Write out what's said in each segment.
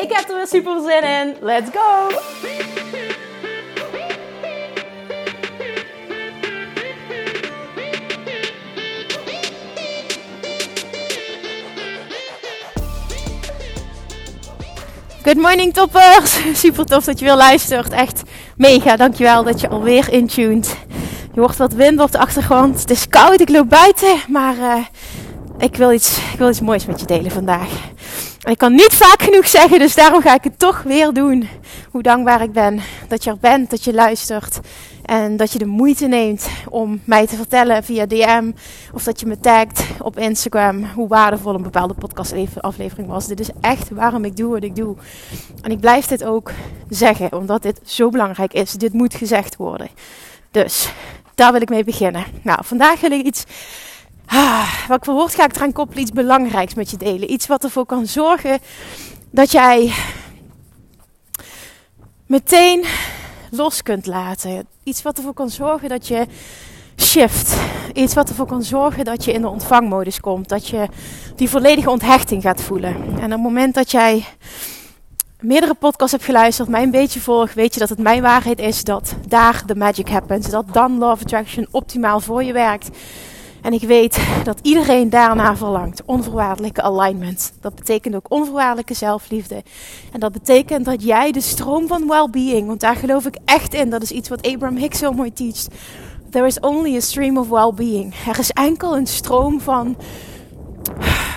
Ik heb er weer super zin in. Let's go! Good morning toppers! Super tof dat je weer luistert. Echt mega. Dankjewel dat je alweer intuned. Je hoort wat wind op de achtergrond. Het is koud, ik loop buiten. Maar uh, ik, wil iets, ik wil iets moois met je delen vandaag. Ik kan niet vaak genoeg zeggen, dus daarom ga ik het toch weer doen. Hoe dankbaar ik ben dat je er bent, dat je luistert. En dat je de moeite neemt om mij te vertellen via DM. Of dat je me tagt op Instagram hoe waardevol een bepaalde podcastaflevering was. Dit is echt waarom ik doe wat ik doe. En ik blijf dit ook zeggen, omdat dit zo belangrijk is. Dit moet gezegd worden. Dus daar wil ik mee beginnen. Nou, vandaag wil ik iets. Ah, wat woord ga ik eraan koppelen? Iets belangrijks met je delen. Iets wat ervoor kan zorgen dat jij meteen los kunt laten. Iets wat ervoor kan zorgen dat je shift. Iets wat ervoor kan zorgen dat je in de ontvangmodus komt. Dat je die volledige onthechting gaat voelen. En op het moment dat jij meerdere podcasts hebt geluisterd, mij een beetje volgt, weet je dat het mijn waarheid is dat daar de magic happens. Dat dan Love Attraction optimaal voor je werkt. En ik weet dat iedereen daarna verlangt. Onvoorwaardelijke alignment. Dat betekent ook onvoorwaardelijke zelfliefde. En dat betekent dat jij de stroom van well-being, want daar geloof ik echt in. Dat is iets wat Abraham Hicks zo mooi teacht. There is only a stream of well-being. Er is enkel een stroom van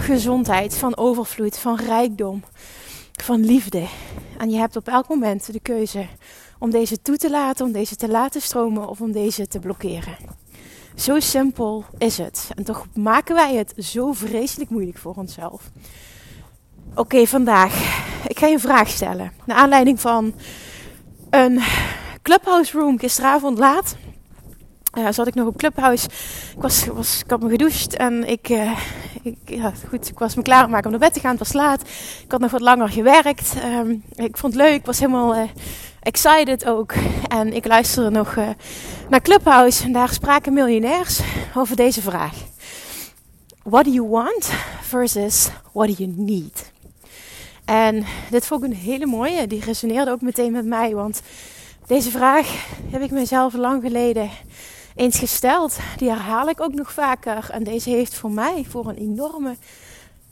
gezondheid, van overvloed, van rijkdom, van liefde. En je hebt op elk moment de keuze om deze toe te laten, om deze te laten stromen of om deze te blokkeren. Zo simpel is het. En toch maken wij het zo vreselijk moeilijk voor onszelf. Oké, vandaag. Ik ga je een vraag stellen. Naar aanleiding van een Clubhouse room gisteravond laat. Uh, zat ik nog op Clubhouse. Ik, was, was, ik had me gedoucht en ik, uh, ik, ja, goed, ik was me klaar om naar bed te gaan. Het was laat. Ik had nog wat langer gewerkt. Um, ik vond het leuk. Ik was helemaal uh, excited ook. En ik luisterde nog uh, naar Clubhouse en daar spraken miljonairs over deze vraag. What do you want versus what do you need? En dit vond ik een hele mooie. Die resoneerde ook meteen met mij. Want deze vraag heb ik mezelf lang geleden eens gesteld. Die herhaal ik ook nog vaker. En deze heeft voor mij voor een enorme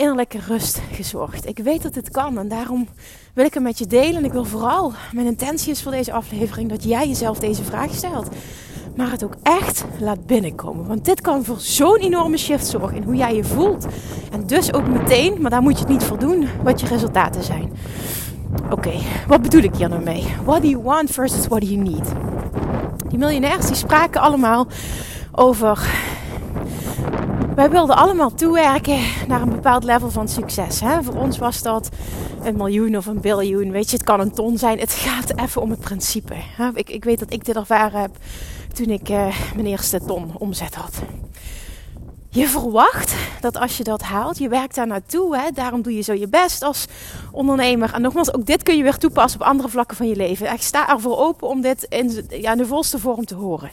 innerlijke rust gezorgd. Ik weet dat dit kan en daarom wil ik hem met je delen. En ik wil vooral, mijn intentie is voor deze aflevering dat jij jezelf deze vraag stelt. Maar het ook echt laat binnenkomen. Want dit kan voor zo'n enorme shift zorgen in hoe jij je voelt. En dus ook meteen, maar daar moet je het niet voor doen, wat je resultaten zijn. Oké, wat bedoel ik hier nou mee? What do you want versus what do you need? Die miljonairs die spraken allemaal over wij wilden allemaal toewerken naar een bepaald level van succes. Hè? Voor ons was dat een miljoen of een biljoen. Weet je, het kan een ton zijn. Het gaat even om het principe. Hè? Ik, ik weet dat ik dit ervaren heb toen ik uh, mijn eerste ton omzet had. Je verwacht dat als je dat haalt, je werkt daar naartoe. Hè? Daarom doe je zo je best als ondernemer. En nogmaals, ook dit kun je weer toepassen op andere vlakken van je leven. Ik sta ervoor open om dit in, ja, in de volste vorm te horen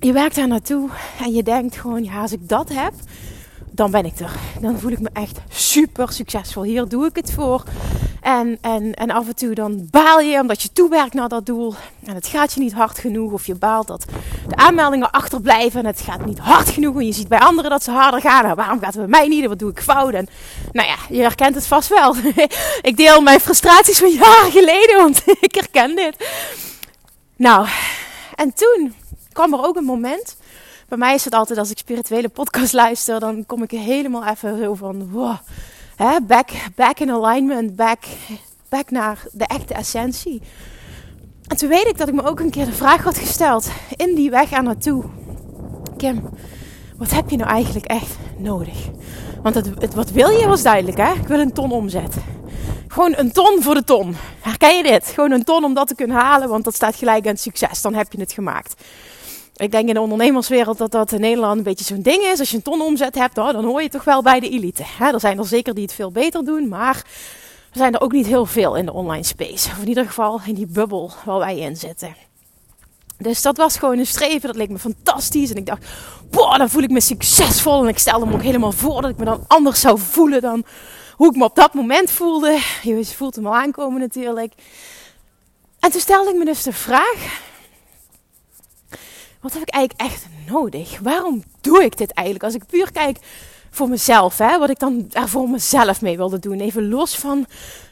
je werkt daar naartoe en je denkt gewoon, ja, als ik dat heb, dan ben ik er. Dan voel ik me echt super succesvol. Hier doe ik het voor. En, en, en af en toe dan baal je omdat je toewerkt naar dat doel. En het gaat je niet hard genoeg. Of je baalt dat de aanmeldingen achterblijven. En het gaat niet hard genoeg. En je ziet bij anderen dat ze harder gaan. Nou, waarom gaat het bij mij niet? Wat doe ik fout? En nou ja, je herkent het vast wel. ik deel mijn frustraties van jaren geleden. Want ik herken dit. Nou, en toen kwam er ook een moment. Bij mij is het altijd als ik spirituele podcast luister, dan kom ik helemaal even zo van hè, back, back in alignment, back, back naar de echte essentie. En toen weet ik dat ik me ook een keer de vraag had gesteld in die weg aan naartoe. Kim, wat heb je nou eigenlijk echt nodig? Want het, het, wat wil je was duidelijk hè. Ik wil een ton omzet. Gewoon een ton voor de ton. Herken je dit? Gewoon een ton om dat te kunnen halen, want dat staat gelijk aan succes. Dan heb je het gemaakt. Ik denk in de ondernemerswereld dat dat in Nederland een beetje zo'n ding is. Als je een ton omzet hebt, dan hoor je toch wel bij de elite. er zijn er zeker die het veel beter doen, maar er zijn er ook niet heel veel in de online space. Of in ieder geval in die bubbel waar wij in zitten. Dus dat was gewoon een streven. Dat leek me fantastisch. En ik dacht, boah, dan voel ik me succesvol. En ik stelde me ook helemaal voor dat ik me dan anders zou voelen dan hoe ik me op dat moment voelde. Je voelt hem al aankomen natuurlijk. En toen stelde ik me dus de vraag: wat heb ik eigenlijk echt nodig? Waarom doe ik dit eigenlijk? Als ik puur kijk voor mezelf, hè, wat ik dan er voor mezelf mee wilde doen. Even los van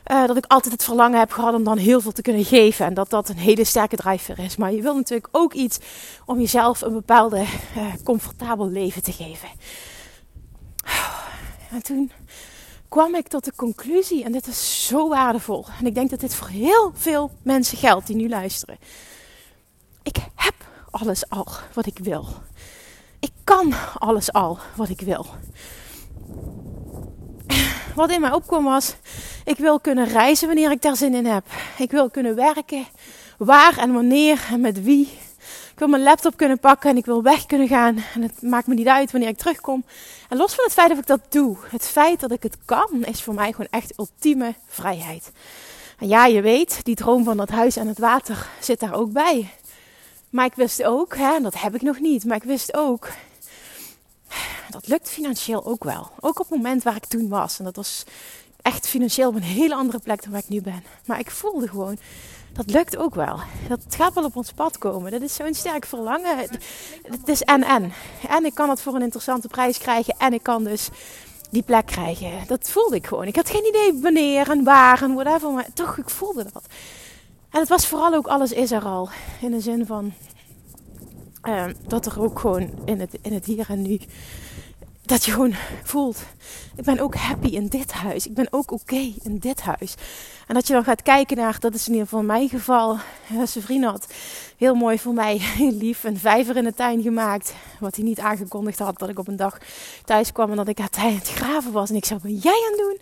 uh, dat ik altijd het verlangen heb gehad om dan heel veel te kunnen geven. En dat dat een hele sterke drijfveer is. Maar je wil natuurlijk ook iets om jezelf een bepaalde uh, comfortabel leven te geven. En toen kwam ik tot de conclusie, en dit is zo waardevol. En ik denk dat dit voor heel veel mensen geldt die nu luisteren. Ik heb alles al wat ik wil. Ik kan alles al wat ik wil. Wat in mij opkwam was, ik wil kunnen reizen wanneer ik daar zin in heb. Ik wil kunnen werken, waar en wanneer en met wie. Ik wil mijn laptop kunnen pakken en ik wil weg kunnen gaan. En het maakt me niet uit wanneer ik terugkom. En los van het feit dat ik dat doe, het feit dat ik het kan, is voor mij gewoon echt ultieme vrijheid. En ja, je weet, die droom van dat huis aan het water zit daar ook bij. Maar ik wist ook, hè, dat heb ik nog niet, maar ik wist ook, dat lukt financieel ook wel. Ook op het moment waar ik toen was. En dat was echt financieel op een hele andere plek dan waar ik nu ben. Maar ik voelde gewoon, dat lukt ook wel. Dat gaat wel op ons pad komen. Dat is zo'n sterk verlangen. Het is en en. En ik kan het voor een interessante prijs krijgen. En ik kan dus die plek krijgen. Dat voelde ik gewoon. Ik had geen idee wanneer en waar en whatever. Maar toch, ik voelde dat. En het was vooral ook alles is er al. In de zin van uh, dat er ook gewoon in het, in het hier en nu. Dat je gewoon voelt. Ik ben ook happy in dit huis. Ik ben ook oké in dit huis. En dat je dan gaat kijken naar, dat is in ieder geval mijn geval. Zijn vriend had heel mooi voor mij, lief, een vijver in de tuin gemaakt. Wat hij niet aangekondigd had. Dat ik op een dag thuis kwam en dat ik aan het graven was. En ik zei, wat jij aan het doen?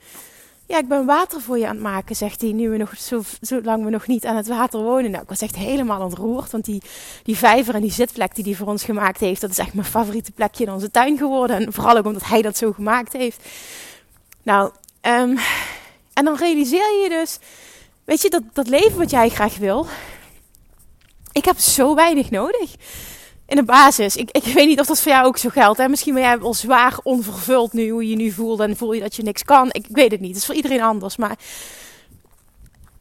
Ja, ik ben water voor je aan het maken, zegt hij. Nu we nog zo, zolang we nog niet aan het water wonen. Nou, ik was echt helemaal ontroerd. Want die, die vijver en die zitplek die hij voor ons gemaakt heeft, dat is echt mijn favoriete plekje in onze tuin geworden. En vooral ook omdat hij dat zo gemaakt heeft. Nou, um, en dan realiseer je je dus, weet je, dat, dat leven wat jij graag wil. Ik heb zo weinig nodig in de basis. Ik, ik weet niet of dat voor jou ook zo geldt. Hè? Misschien ben jij wel zwaar onvervuld nu, hoe je nu voelt. En voel je dat je niks kan. Ik, ik weet het niet. Het is voor iedereen anders. Maar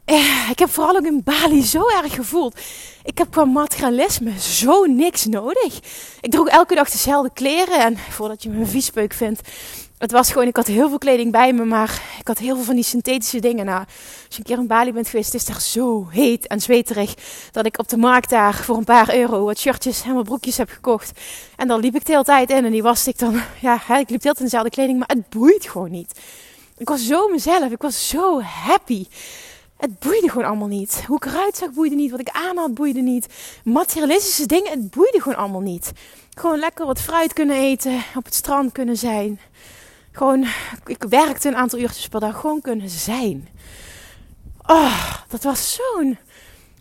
eh, ik heb vooral ook in Bali zo erg gevoeld. Ik heb qua materialisme zo niks nodig. Ik droeg elke dag dezelfde kleren. En voordat je me een viespeuk vindt, het was gewoon, ik had heel veel kleding bij me, maar ik had heel veel van die synthetische dingen. Nou, als je een keer in Bali bent geweest, het is daar zo heet en zweterig dat ik op de markt daar voor een paar euro wat shirtjes en wat broekjes heb gekocht. En dan liep ik de hele tijd in en die was ik dan, ja, ik liep de hele tijd in dezelfde kleding, maar het boeit gewoon niet. Ik was zo mezelf, ik was zo happy. Het boeide gewoon allemaal niet. Hoe ik eruit zag boeide niet, wat ik aan had boeide niet. Materialistische dingen, het boeide gewoon allemaal niet. Gewoon lekker wat fruit kunnen eten, op het strand kunnen zijn gewoon, ik werkte een aantal uurtjes per dag, gewoon kunnen zijn. Oh, dat was zo'n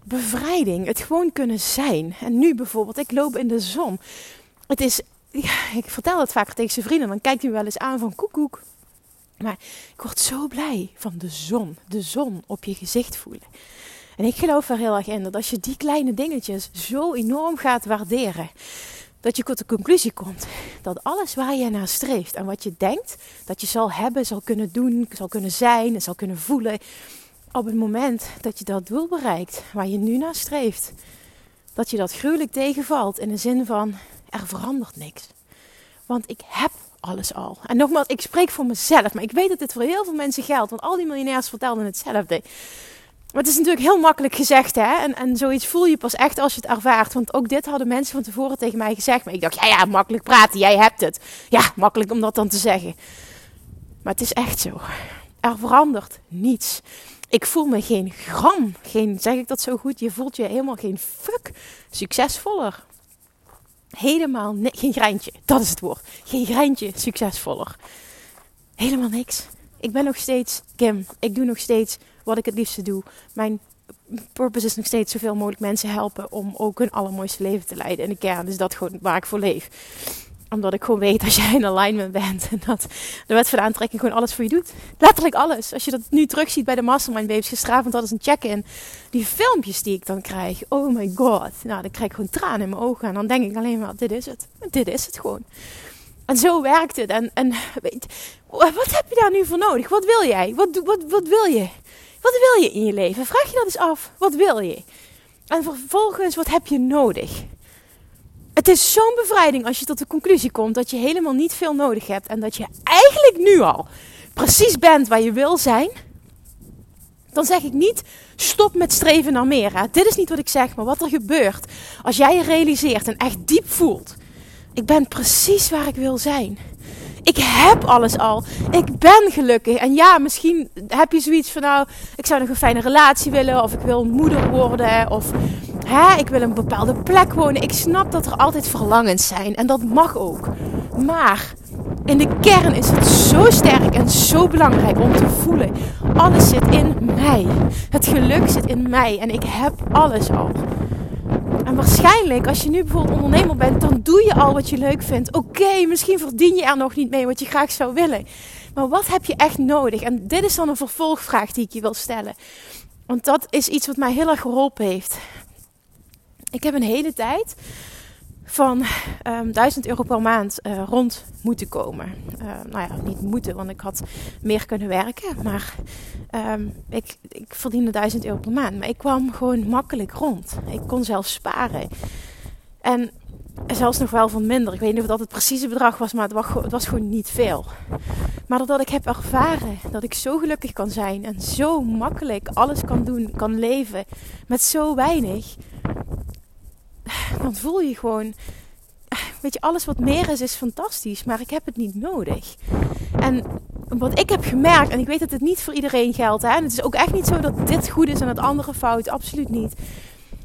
bevrijding. Het gewoon kunnen zijn. En nu bijvoorbeeld, ik loop in de zon. Het is, ik vertel het vaker tegen zijn vrienden, dan kijkt hij wel eens aan van koekoek. Maar ik word zo blij van de zon. De zon op je gezicht voelen. En ik geloof er heel erg in dat als je die kleine dingetjes zo enorm gaat waarderen, dat je tot de conclusie komt dat alles waar je naar streeft en wat je denkt dat je zal hebben, zal kunnen doen, zal kunnen zijn en zal kunnen voelen, op het moment dat je dat doel bereikt waar je nu naar streeft, dat je dat gruwelijk tegenvalt in de zin van er verandert niks. Want ik heb alles al. En nogmaals, ik spreek voor mezelf, maar ik weet dat dit voor heel veel mensen geldt, want al die miljonairs vertelden hetzelfde. Maar het is natuurlijk heel makkelijk gezegd, hè? En, en zoiets voel je pas echt als je het ervaart. Want ook dit hadden mensen van tevoren tegen mij gezegd. Maar ik dacht, ja, ja, makkelijk praten, jij hebt het. Ja, makkelijk om dat dan te zeggen. Maar het is echt zo. Er verandert niets. Ik voel me geen gram, geen, zeg ik dat zo goed? Je voelt je helemaal geen fuck succesvoller. Helemaal geen greintje, dat is het woord. Geen greintje succesvoller. Helemaal niks. Ik ben nog steeds Kim. Ik doe nog steeds wat ik het liefste doe. Mijn purpose is nog steeds zoveel mogelijk mensen helpen om ook hun allermooiste leven te leiden. In de kern is dat gewoon waar ik voor leef omdat ik gewoon weet als jij in alignment bent. En dat de wet van de aantrekking gewoon alles voor je doet. Letterlijk alles. Als je dat nu terugziet bij de Mastermind Babes. Gisteravond hadden ze een check-in. Die filmpjes die ik dan krijg. Oh my god. Nou, dan krijg ik gewoon tranen in mijn ogen. En dan denk ik alleen maar, dit is het. Dit is het gewoon. En zo werkt het. En, en weet, wat heb je daar nu voor nodig? Wat wil jij? Wat, wat, wat wil je? Wat wil je in je leven? Vraag je dat eens af. Wat wil je? En vervolgens, wat heb je nodig? Het is zo'n bevrijding als je tot de conclusie komt dat je helemaal niet veel nodig hebt. En dat je eigenlijk nu al precies bent waar je wil zijn. Dan zeg ik niet stop met streven naar meer. Hè. Dit is niet wat ik zeg, maar wat er gebeurt als jij je realiseert en echt diep voelt. Ik ben precies waar ik wil zijn. Ik heb alles al. Ik ben gelukkig. En ja, misschien heb je zoiets van nou, ik zou nog een fijne relatie willen. Of ik wil moeder worden. Of hè, ik wil een bepaalde plek wonen. Ik snap dat er altijd verlangens zijn. En dat mag ook. Maar in de kern is het zo sterk en zo belangrijk om te voelen. Alles zit in mij. Het geluk zit in mij. En ik heb alles al. En waarschijnlijk, als je nu bijvoorbeeld ondernemer bent, dan doe je al wat je leuk vindt. Oké, misschien verdien je er nog niet mee wat je graag zou willen. Maar wat heb je echt nodig? En dit is dan een vervolgvraag die ik je wil stellen. Want dat is iets wat mij heel erg geholpen heeft. Ik heb een hele tijd van um, ehm, 1000 euro per maand uh, rond moeten komen. Uh, nou ja, niet moeten, want ik had meer kunnen werken. Maar um, ik, ik verdiende 1000 euro per maand. Maar ik kwam gewoon makkelijk rond. Ik kon zelfs sparen. En zelfs nog wel van minder. Ik weet niet of dat het precieze bedrag was, maar het was, het was gewoon niet veel. Maar doordat ik heb ervaren dat ik zo gelukkig kan zijn en zo makkelijk alles kan doen, kan leven met zo weinig dan voel je gewoon, weet je, alles wat meer is, is fantastisch, maar ik heb het niet nodig. En wat ik heb gemerkt, en ik weet dat het niet voor iedereen geldt, hè, en het is ook echt niet zo dat dit goed is en het andere fout, absoluut niet.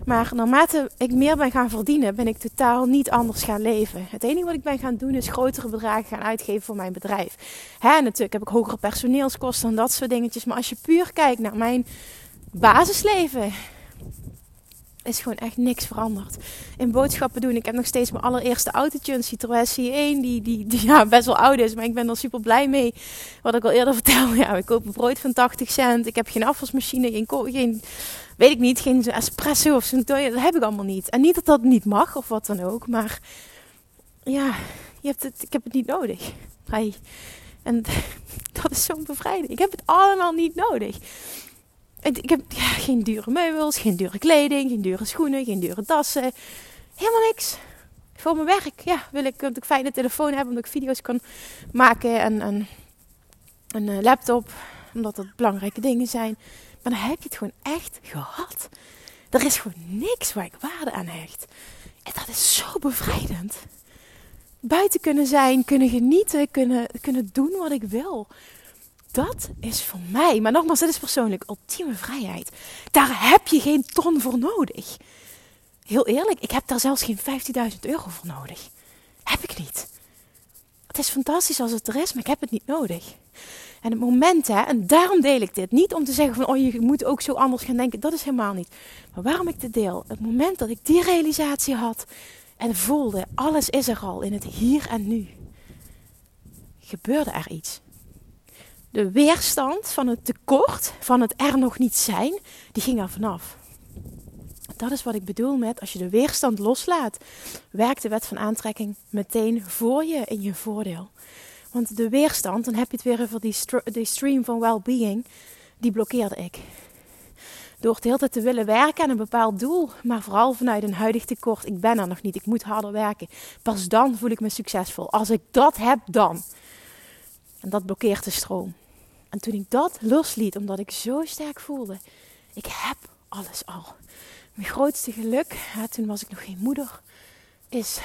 Maar naarmate ik meer ben gaan verdienen, ben ik totaal niet anders gaan leven. Het enige wat ik ben gaan doen is grotere bedragen gaan uitgeven voor mijn bedrijf. Hè, natuurlijk heb ik hogere personeelskosten en dat soort dingetjes. Maar als je puur kijkt naar mijn basisleven, is gewoon echt niks veranderd. In boodschappen doen. Ik heb nog steeds mijn allereerste autootje, een Citroën C1, die, die, ja, best wel oud is. Maar ik ben er super blij mee. Wat ik al eerder vertelde. Ja, ik koop een brood van 80 cent. Ik heb geen afwasmachine, geen, geen weet ik niet, geen espresso of zo'n. Dat heb ik allemaal niet. En niet dat dat niet mag of wat dan ook. Maar ja, je hebt het, ik heb het niet nodig. Hey. En dat is zo'n bevrijding. Ik heb het allemaal niet nodig. Ik heb geen dure meubels, geen dure kleding, geen dure schoenen, geen dure tassen. Helemaal niks. Voor mijn werk, ja, wil ik dat ik fijne telefoon heb, omdat ik video's kan maken en, en een eh, laptop, omdat dat belangrijke dingen zijn. Maar dan heb je het gewoon echt gehad. Er is gewoon niks waar ik waarde aan hecht. En dat is zo bevrijdend. Buiten kunnen zijn, kunnen genieten, kunnen, kunnen doen wat ik wil dat is voor mij, maar nogmaals, dat is persoonlijk ultieme vrijheid. Daar heb je geen ton voor nodig. Heel eerlijk, ik heb daar zelfs geen 15.000 euro voor nodig. Heb ik niet. Het is fantastisch als het er is, maar ik heb het niet nodig. En het moment, hè, en daarom deel ik dit. Niet om te zeggen van, oh je moet ook zo anders gaan denken. Dat is helemaal niet. Maar waarom ik dit deel? Het moment dat ik die realisatie had en voelde, alles is er al in het hier en nu. Gebeurde er iets de weerstand van het tekort, van het er nog niet zijn, die ging er vanaf. Dat is wat ik bedoel met als je de weerstand loslaat, werkt de wet van aantrekking meteen voor je in je voordeel. Want de weerstand, dan heb je het weer over die, stream van well-being, die blokkeerde ik. Door het hele tijd te willen werken aan een bepaald doel, maar vooral vanuit een huidig tekort. Ik ben er nog niet, ik moet harder werken. Pas dan voel ik me succesvol. Als ik dat heb, dan. En dat blokkeert de stroom. En toen ik dat losliet, omdat ik zo sterk voelde, ik heb alles al. Mijn grootste geluk, toen was ik nog geen moeder, is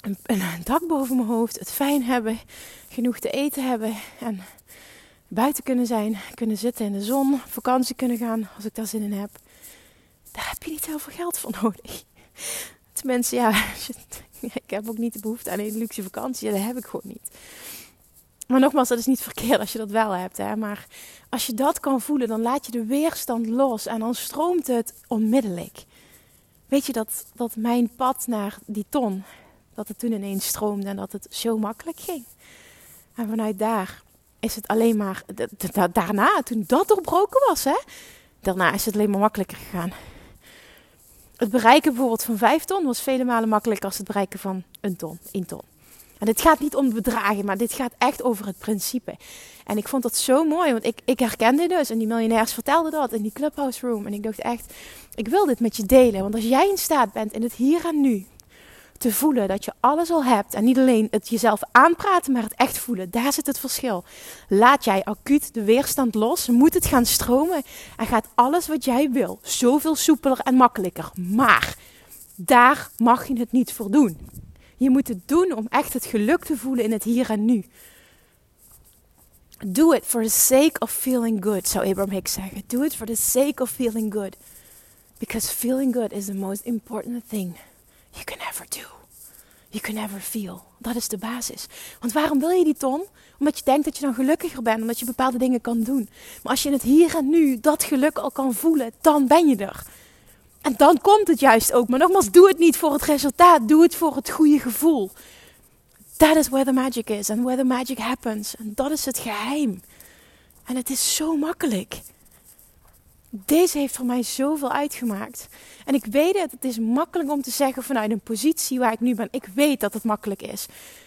een, een, dak boven mijn hoofd, het fijn hebben, genoeg te eten hebben en buiten kunnen zijn, kunnen zitten in de zon, vakantie kunnen gaan als ik daar zin in heb. Daar heb je niet heel veel geld voor nodig. Tenminste, ja, ik heb ook niet de behoefte aan een luxe vakantie, dat heb ik gewoon niet. Maar nogmaals, dat is niet verkeerd als je dat wel hebt. Hè? Maar als je dat kan voelen, dan laat je de weerstand los en dan stroomt het onmiddellijk. Weet je dat, dat mijn pad naar die ton, dat het toen ineens stroomde en dat het zo makkelijk ging. En vanuit daar is het alleen maar, daarna, toen dat doorbroken was, hè, daarna is het alleen maar makkelijker gegaan. Het bereiken bijvoorbeeld van 5 ton was vele malen makkelijker als het bereiken van een ton, 1 ton. En dit gaat niet om bedragen, maar dit gaat echt over het principe. En ik vond dat zo mooi, want ik, ik herkende dus. En die miljonairs vertelden dat in die clubhouse room. En ik dacht echt, ik wil dit met je delen. Want als jij in staat bent in het hier en nu te voelen dat je alles al hebt. En niet alleen het jezelf aanpraten, maar het echt voelen. Daar zit het verschil. Laat jij acuut de weerstand los, moet het gaan stromen en gaat alles wat jij wil zoveel soepeler en makkelijker. Maar daar mag je het niet voor doen. Je moet het doen om echt het geluk te voelen in het hier en nu. Do it for the sake of feeling good, zou Abraham Hicks zeggen. Do it for the sake of feeling good. Because feeling good is the most important thing you can ever do. You can ever feel. Dat is de basis. Want waarom wil je die ton? Omdat je denkt dat je dan gelukkiger bent, omdat je bepaalde dingen kan doen. Maar als je in het hier en nu dat geluk al kan voelen, dan ben je er. En dan komt het juist ook. Maar nogmaals, doe het niet voor het resultaat. Doe het voor het goede gevoel. That is where the magic is. And where the magic happens. En dat is het geheim. En het is zo makkelijk. Deze heeft voor mij zoveel uitgemaakt. En ik weet het, het is makkelijk om te zeggen vanuit een positie waar ik nu ben. Ik weet dat het makkelijk is.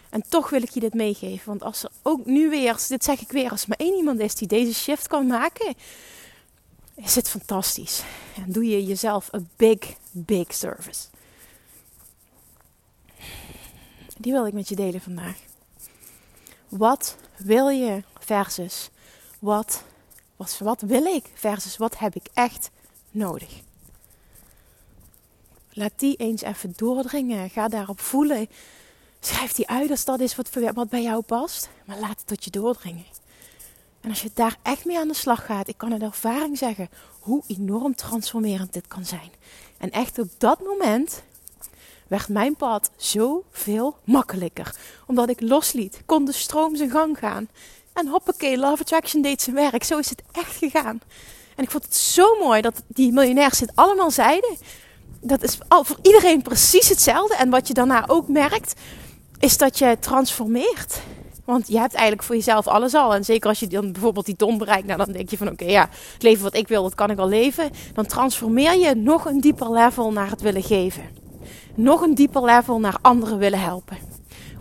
En toch wil ik je dit meegeven. Want als er ook nu weer, dit zeg ik weer, als er maar één iemand is die deze shift kan maken, is het fantastisch. En doe je jezelf een big, big service. Die wil ik met je delen vandaag. Wat wil je versus wat, wat, wat wil ik versus wat heb ik echt nodig? Laat die eens even doordringen. Ga daarop voelen. Schrijf die uit als dat is wat, wat bij jou past. Maar laat het tot je doordringen. En als je daar echt mee aan de slag gaat, ik kan uit ervaring zeggen hoe enorm transformerend dit kan zijn. En echt op dat moment werd mijn pad zoveel makkelijker. Omdat ik losliet, kon de stroom zijn gang gaan. En hoppakee, Love Attraction deed zijn werk. Zo is het echt gegaan. En ik vond het zo mooi dat die miljonairs dit allemaal zeiden. Dat is voor iedereen precies hetzelfde. En wat je daarna ook merkt, is dat je transformeert. Want je hebt eigenlijk voor jezelf alles al. En zeker als je dan bijvoorbeeld die ton bereikt, nou, dan denk je van oké, ja, het leven wat ik wil, dat kan ik al leven. Dan transformeer je nog een dieper level naar het willen geven. Nog een dieper level naar anderen willen helpen.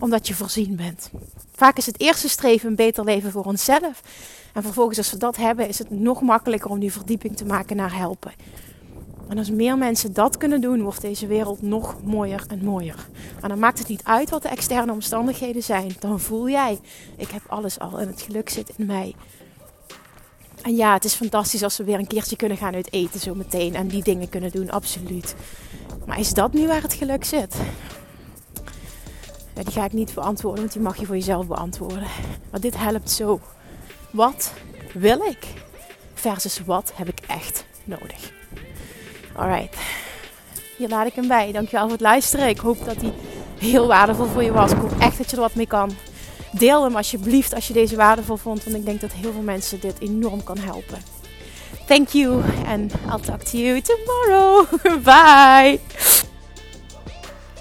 Omdat je voorzien bent. Vaak is het eerste streven een beter leven voor onszelf. En vervolgens, als we dat hebben, is het nog makkelijker om die verdieping te maken naar helpen. En als meer mensen dat kunnen doen, wordt deze wereld nog mooier en mooier. En dan maakt het niet uit wat de externe omstandigheden zijn. Dan voel jij, ik heb alles al en het geluk zit in mij. En ja, het is fantastisch als we weer een keertje kunnen gaan uit eten zo meteen. En die dingen kunnen doen, absoluut. Maar is dat nu waar het geluk zit? Die ga ik niet beantwoorden, want die mag je voor jezelf beantwoorden. Maar dit helpt zo. Wat wil ik? Versus wat heb ik echt nodig? Alright. Hier laat ik hem bij. Dankjewel voor het luisteren. Ik hoop dat hij heel waardevol voor je was. Ik hoop echt dat je er wat mee kan. Deel hem alsjeblieft als je deze waardevol vond. Want ik denk dat heel veel mensen dit enorm kan helpen. Thank you. And I'll talk to you tomorrow. Bye.